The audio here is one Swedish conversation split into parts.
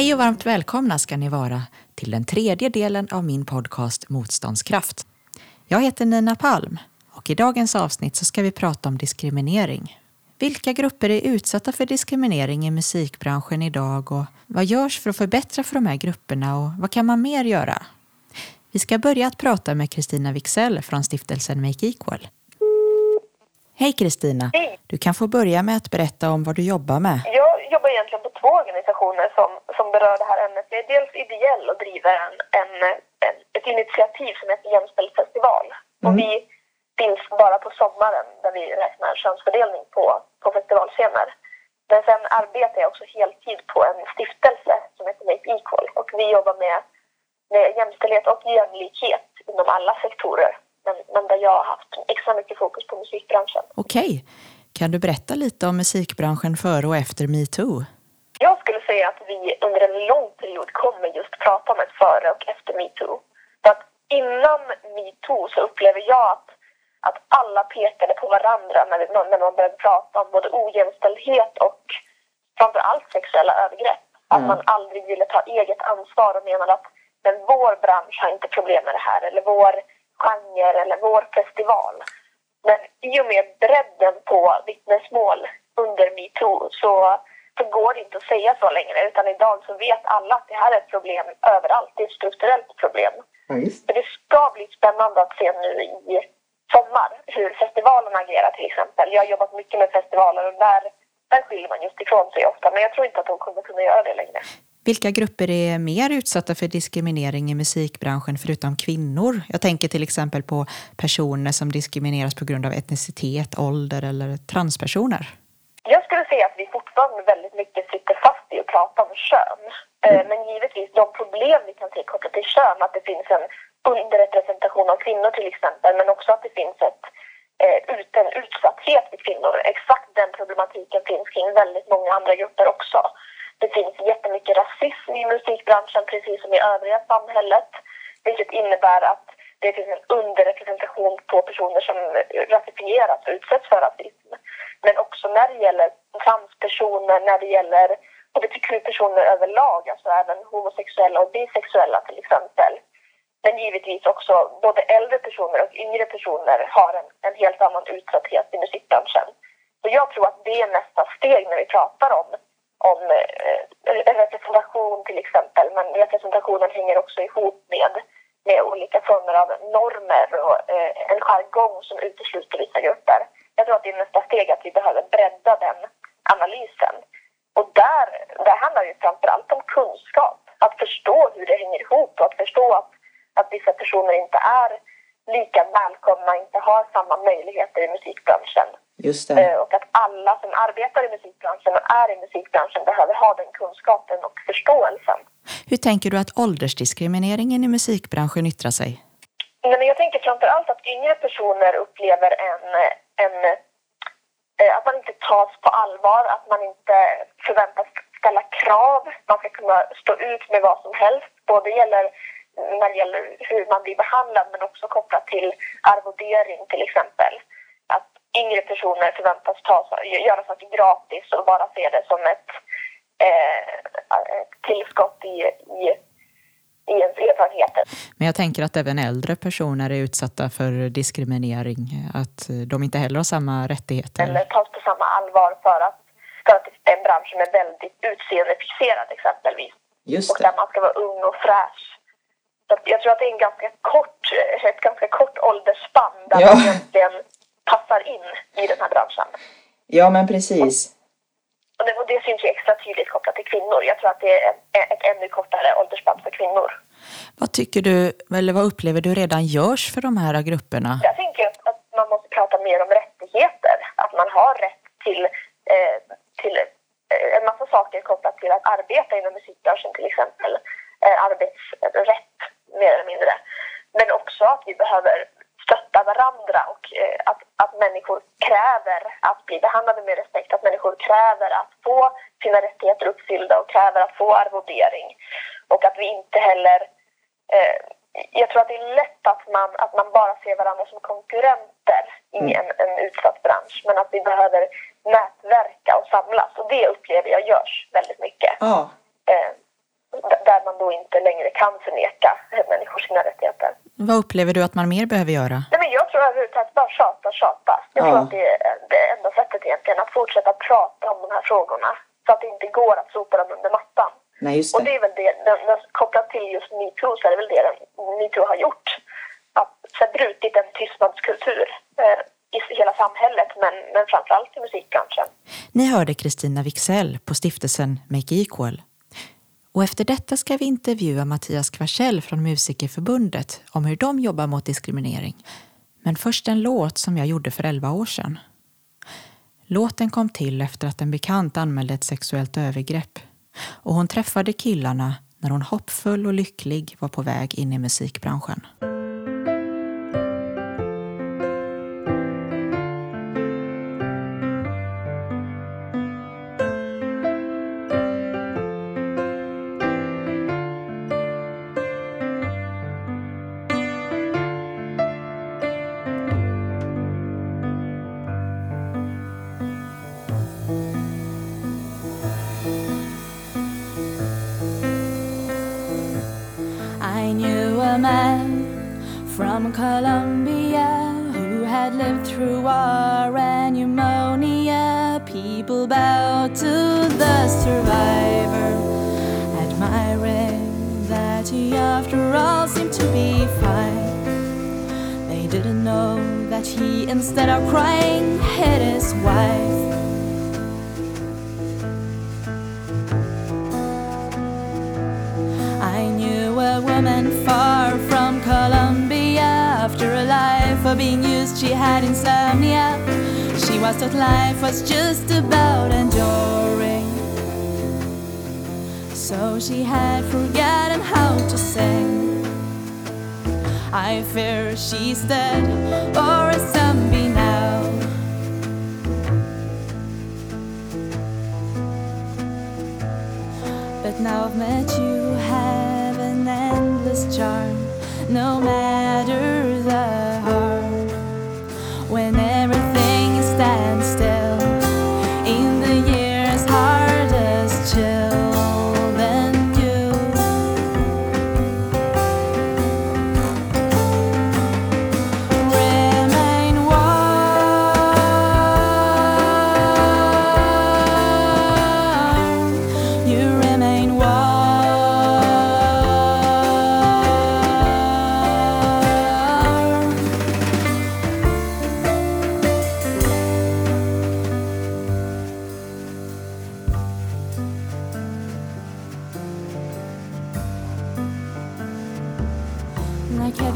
Hej och varmt välkomna ska ni vara till den tredje delen av min podcast Motståndskraft. Jag heter Nina Palm och i dagens avsnitt så ska vi prata om diskriminering. Vilka grupper är utsatta för diskriminering i musikbranschen idag och vad görs för att förbättra för de här grupperna och vad kan man mer göra? Vi ska börja att prata med Kristina Wixell från stiftelsen Make Equal. Hej Kristina! Du kan få börja med att berätta om vad du jobbar med. Jag jobbar egentligen på två organisationer som, som berör det här ämnet. Jag är dels ideell och driver en, en, en ett initiativ som heter Jämställd festival. Och vi finns bara på sommaren där vi räknar könsfördelning på, på festivalscener. Men sen arbetar jag också heltid på en stiftelse som heter Make Equal och vi jobbar med, med jämställdhet och jämlikhet inom alla sektorer. Men, men där jag har haft extra mycket fokus på musikbranschen. Okej, kan du berätta lite om musikbranschen före och efter metoo? Jag skulle säga att vi under en lång period kommer just prata om ett före och efter metoo. För att innan metoo så upplever jag att, att alla pekade på varandra när, när man började prata om både ojämställdhet och framför allt sexuella övergrepp. Att Mm. man aldrig ville ta eget ansvar och menade att men vår bransch har inte problem med det här eller vår genre eller vår festival. Men i och med bredden på vittnesmål under metoo så, så går det inte att säga så längre utan idag så vet alla att det här är ett problem överallt. Det är ett strukturellt problem. Ja. Men det ska bli spännande att se nu i sommar hur festivalen agerar till exempel. Jag har jobbat mycket med festivaler och där, där skiljer man just ifrån sig ofta men jag tror inte att de kommer kunna göra det längre. Vilka grupper är mer utsatta för diskriminering i musikbranschen förutom kvinnor? Jag tänker till exempel på personer som diskrimineras på grund av etnicitet, ålder eller transpersoner. Jag skulle säga att vi fortfarande väldigt mycket sitter fast i att prata om kön. Eh, Men givetvis de problem vi kan se kopplat till kön, att det finns en underrepresentation av kvinnor till exempel, men också att det finns ett, eh, ut, en utsatthet för kvinnor. Exakt den problematiken finns kring väldigt många andra grupper också. Det finns jättemycket rasism i musikbranschen, precis som i övriga samhället, vilket innebär att det finns en underrepresentation på personer som rasifieras och utsätts för rasism. Men också när det gäller transpersoner, när det gäller hbtq-personer överlag, alltså även homosexuella och bisexuella till exempel. Men givetvis också både äldre personer och yngre personer har en, en helt annan utsatthet i musikbranschen. Så jag tror att det är nästa steg när vi pratar om, om eh, representation till exempel. Men representationen hänger också ihop med, med olika former av normer och eh, en jargong som utesluter vissa grupper. Jag tror att det är nästa steg att vi behöver bredda den analysen. Och där, där handlar det framför allt om kunskap. Att förstå hur det hänger ihop och att förstå att, att vissa personer inte är lika välkomna, inte har samma möjligheter i musikbranschen. Just det. Eh, Och att alla som arbetar i musikbranschen och är i musikbranschen behöver ha den kunskapen och förståelsen. Hur tänker du att åldersdiskrimineringen i musikbranschen yttrar sig? Nej, men jag tänker framför allt att yngre personer upplever en, en eh, att man inte tas på allvar, att man inte förväntas ställa krav. Man ska kunna stå ut med vad som helst. Både gäller, när det gäller hur man blir behandlad men också kopplat till arvodering till exempel. Yngre personer förväntas ta, göra saker gratis och bara se det som ett, eh, ett tillskott i, i, i ens erfarenheter. Men jag tänker att även äldre personer är utsatta för diskriminering, att de inte heller har samma rättigheter. eller tas på samma allvar för att, för att det är en bransch som är väldigt utseendefixerad exempelvis. Just Och det. där man ska vara ung och fräsch. Så jag tror att det är en ganska kort, ett ganska kort åldersspann där Ja. man egentligen passar in i den här branschen. Ja, men precis. Och det, och det syns ju extra tydligt kopplat till kvinnor. Jag tror att det är ett, ett ännu kortare åldersspann för kvinnor. Vad tycker du, eller vad upplever du redan görs för de här grupperna? Jag tänker att, att man måste prata mer om rättigheter. Att man har rätt till, eh, till eh, en massa saker kopplat till att arbeta inom musikbranschen till exempel. Eh, arbetsrätt mer eller mindre. Men också att vi behöver stötta varandra och eh, att, att människor kräver att bli behandlade med respekt. Att människor kräver att få sina rättigheter uppfyllda och kräver att få arvodering. Och att vi inte heller eh, jag tror att det är lätt att man, att man bara ser varandra som konkurrenter i en, en utsatt bransch. Men att vi behöver nätverka och samlas. Och det upplever jag görs väldigt mycket. Ja, Eh, d- där man då inte längre kan förneka människor sina rättigheter. Vad upplever du att man mer behöver göra? Nej, men jag tror överhuvudtaget bara tjata, tjata. Jag tror Ja. att det är det enda sättet egentligen, att fortsätta prata om de här frågorna. Så att det inte går att sopa dem under mattan. Nej, just Och det det. är väl det, den, den, kopplat till just metoo så är det väl det den, metoo har gjort. Att så här, brutit en tystnadskultur eh, i hela samhället men, men framförallt i musikbranschen. Ni hörde Kristina Wixell på stiftelsen Make Equal. Och efter detta ska vi intervjua Mattias Kvarsell från Musikerförbundet om hur de jobbar mot diskriminering. Men först en låt som jag gjorde för 11 år sedan. Låten kom till efter att en bekant anmälde ett sexuellt övergrepp och hon träffade killarna när hon hoppfull och lycklig var på väg in i musikbranschen. Man from Colombia who had lived through war and pneumonia. People bowed to the survivor, admiring that he, after all, seemed to be fine. They didn't know that he, instead of crying, hit his wife. Woman far being used, she had insomnia. She was taught life was just about enduring. So she had forgotten how to sing. I fear she's dead or a zombie now. But now I've met you, have an endless charm. No matter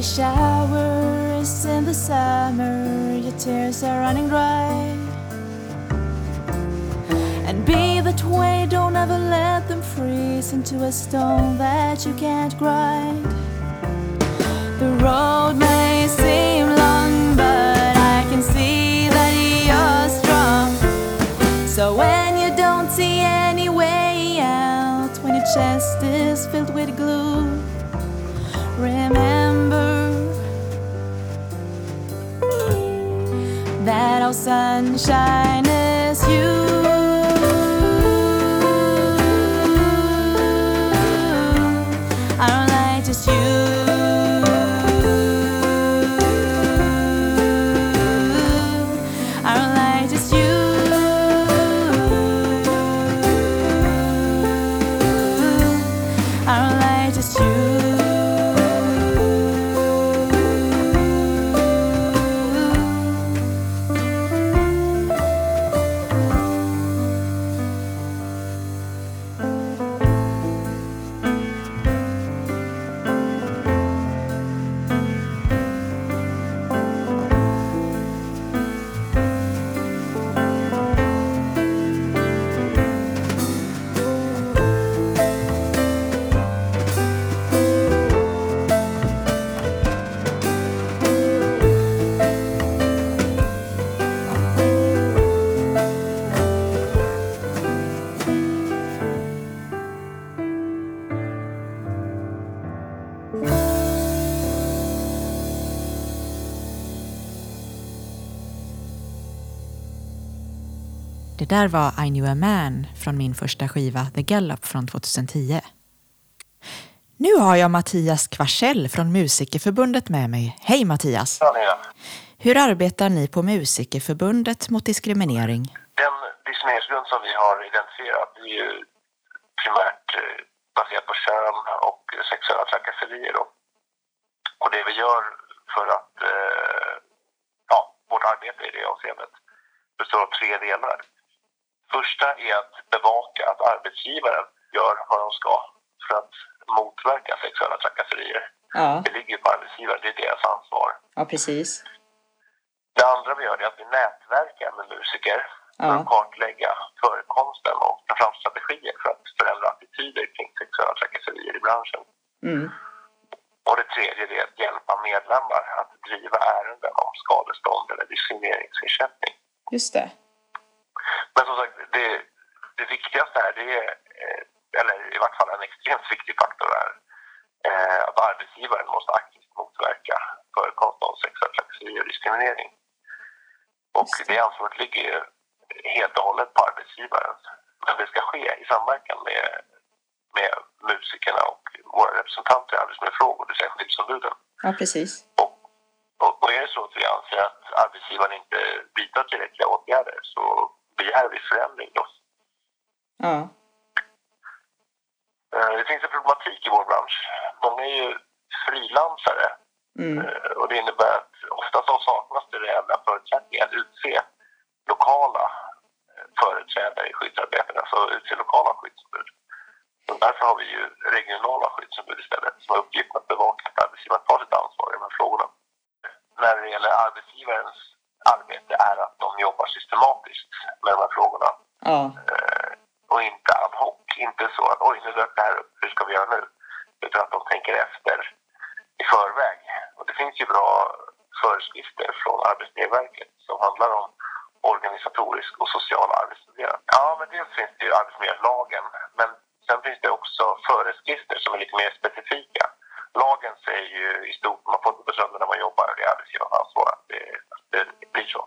Heavy showers in the summer, your tears are running dry. And be that way, don't ever let them freeze into a stone that you can't grind. The road may seem long, but I can see that you're strong. So when you don't see any way out, when your chest is filled with glue, remember sunshine där var I knew a man från min första skiva The Gallup från 2010. Nu har jag Mattias Kvarsell från Musikerförbundet med mig. Hej Mattias! Ja. Hur arbetar ni på Musikerförbundet mot diskriminering? Den diskrimineringsgrund som vi har identifierat är ju primärt eh, baserat på kön och sexuella trakasserier. Då. Och det vi gör för att, eh, ja, vårt arbete i det avseendet består av tre delar. Första är att bevaka att arbetsgivaren gör vad de ska för att motverka sexuella trakasserier. Ja, Det ligger på arbetsgivaren, det är deras ansvar. ja precis. Det andra vi gör är att vi nätverkar med musiker för Ja. att kartlägga förekomsten och ta fram strategier för att förändra attityder kring sexuella trakasserier i branschen. Mm. Och det tredje är att hjälpa medlemmar att driva ärenden om skadestånd eller diskrimineringsersättning. Just det. Men som sagt, det, det viktigaste här, det är, eh, eller i vart fall en extremt viktig faktor är eh, att arbetsgivaren måste aktivt motverka förekomsten av sexuella trakasserier och diskriminering. Och det ansvaret ligger ju helt och hållet på arbetsgivaren. Men det ska ske i samverkan med, med musikerna och våra representanter i arbetsmiljöfrågor, det vill säga skyddsombuden. Ja, precis. Och, och, och är det så att vi anser att arbetsgivaren inte vidtar tillräckliga åtgärder så begär vi förändring då. Ja. Eh, Det finns en problematik i vår bransch. Många är ju frilansare Mm. eh, och det innebär att ofta så saknas det reella förutsättningar att utse lokala eh, företrädare i skyddsarbetet, alltså utse lokala skyddsombud. Så därför har vi ju regionala skyddsombud istället som har uppgiften att bevaka att arbetsgivaren tar sitt ansvar i de här frågorna. När det gäller arbetsgivarens arbete är att de jobbar systematiskt med de här frågorna Ja. eh, och inte ad hoc. Inte så att oj, nu dök det här upp, hur ska vi göra nu? Utan att de tänker efter i förväg. Och det finns ju bra föreskrifter från Arbetsmiljöverket som handlar om organisatorisk och social arbetsmiljö. Ja, men dels finns det ju arbetsmiljölagen, men sen finns det också föreskrifter som är lite mer specifika. Lagen säger ju i stort, man får inte gå sönder när man jobbar och det är arbetsgivarens ansvar att det, att det blir så.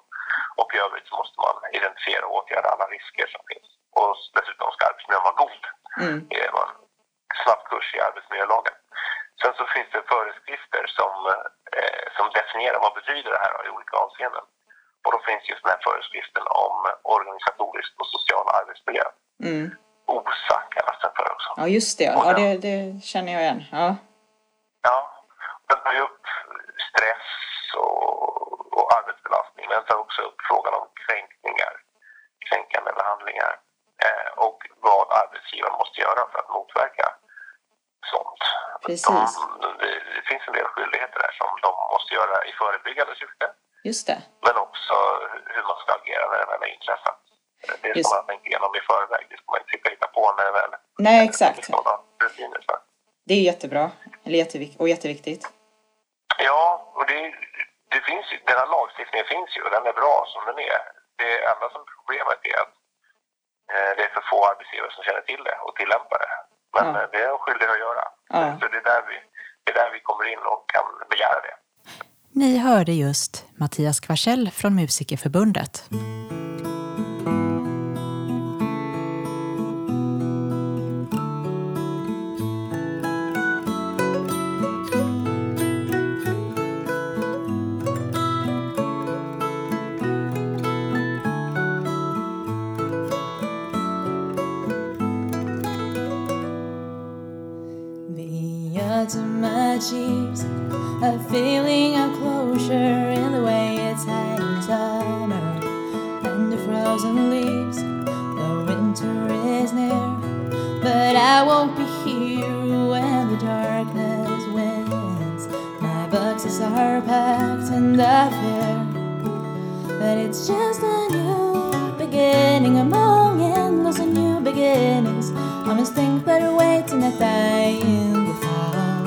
Och i övrigt så måste man identifiera och åtgärda alla risker som finns. Och dessutom ska arbetsmiljön vara god. Mm. Det är en snabbkurs i arbetsmiljölagen. Sen så finns det föreskrifter som, eh, som definierar vad betyder det här i olika avseenden. Och då finns just den här föreskriften om organisatorisk och social arbetsmiljö. Mm. OSA kallas den för också. Ja, just det. Ja, det, det känner jag igen. Ja, den tar ju upp stress och, och arbetsbelastning. Men den tar också upp frågan om kränkningar, kränkande behandlingar eh, och vad arbetsgivaren måste göra för att motverka sånt. Precis. De, det, finns en del skyldigheter där som de måste göra i förebyggande syfte. Just det. Men också hur man ska agera när det väl har inträffat. Det ska Just. man tänka igenom i förväg. Det ska man inte hitta på när det väl Nej, exakt. Det är jättebra. Och jätteviktigt. Ja, och det, det finns den här lagstiftningen finns ju och den är bra som den är. Det enda som problemet är att eh, det är för få arbetsgivare som känner till det och tillämpar det. Men Ja. eh, det är de skyldiga att göra. Ja. Så det är, där vi, det är där vi kommer in och kan begära det. Ni hörde just Mattias Kvarsell från Musikerförbundet. Feeling of closure in the way it's hiding summer and the frozen leaves. The winter is near, but I won't be here when the darkness wins. My boxes are packed and I fear that it's just a new beginning among endless and new beginnings. I must think better waiting at die in the fall.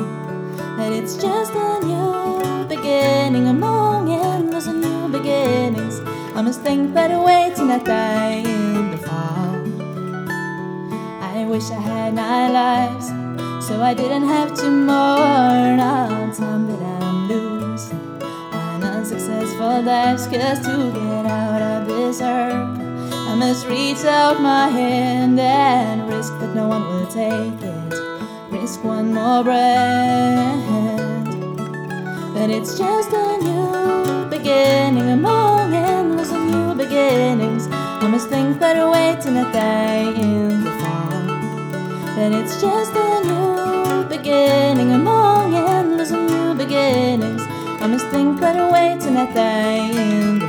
That it's just a new beginning among endless new beginnings. I must think better waiting in the fall. I wish I had nine lives so I didn't have to mourn all time that I'm losing. An unsuccessful life's just to get out of this earth. I must reach out my hand and risk that no one will take it. Risk one more breath. But it's just a new beginning among endless and new beginnings. I must think better waiting a day in the fall. But it's just a new beginning among endless and new beginnings. I must think better waiting a day in the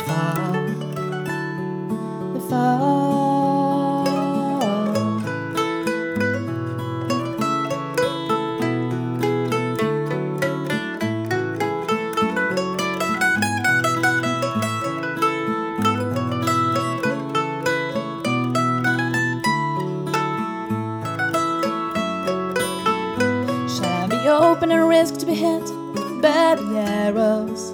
open and risk to be hit by the arrows?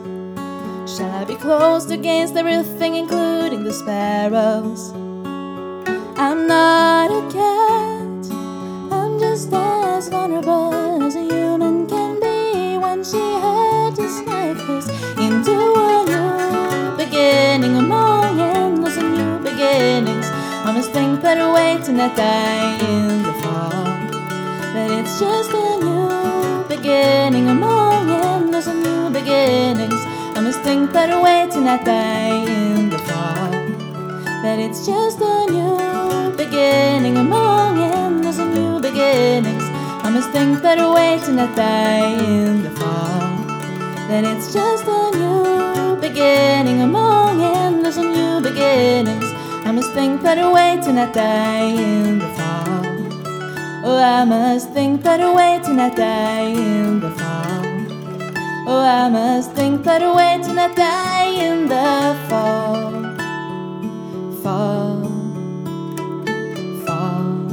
Shall I be closed against everything, including the sparrows? I'm not a cat. I'm just as vulnerable as a human can be when she had to snipe this into a new beginning among endless and new beginnings. I must think better waiting that day in the fall. But it's just a new beginning among endless and new beginnings. I must think better waiting that day in the fall. But it's just a new beginning among endless and new beginnings. I must think better waiting that day in the fall. Then it's just a new beginning among endless and new beginnings. I must think better waiting that day in the fall. Oh, I must think better waiting that die in the fall. Oh, I must think better waiting that die in the fall. Fall. Fall.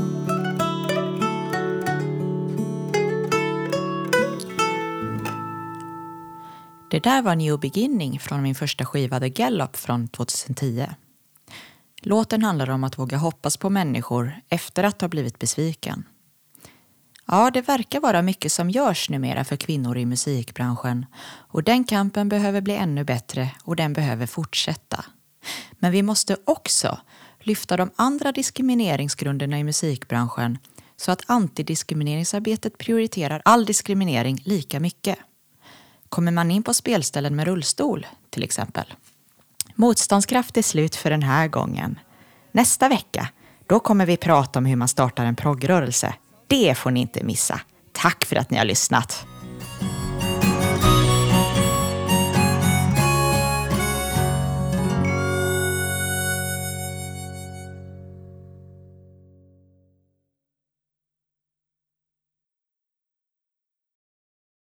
Det där var New Beginning från min första skiva The Gallop från 2010. Låten handlar om att våga hoppas på människor efter att ha blivit besviken. Ja, det verkar vara mycket som görs numera för kvinnor i musikbranschen och den kampen behöver bli ännu bättre och den behöver fortsätta. Men vi måste också lyfta de andra diskrimineringsgrunderna i musikbranschen så att antidiskrimineringsarbetet prioriterar all diskriminering lika mycket. Kommer man in på spelställen med rullstol, till exempel? Motståndskraft är slut för den här gången. Nästa vecka, då kommer vi prata om hur man startar en proggrörelse. Det får ni inte missa. Tack för att ni har lyssnat.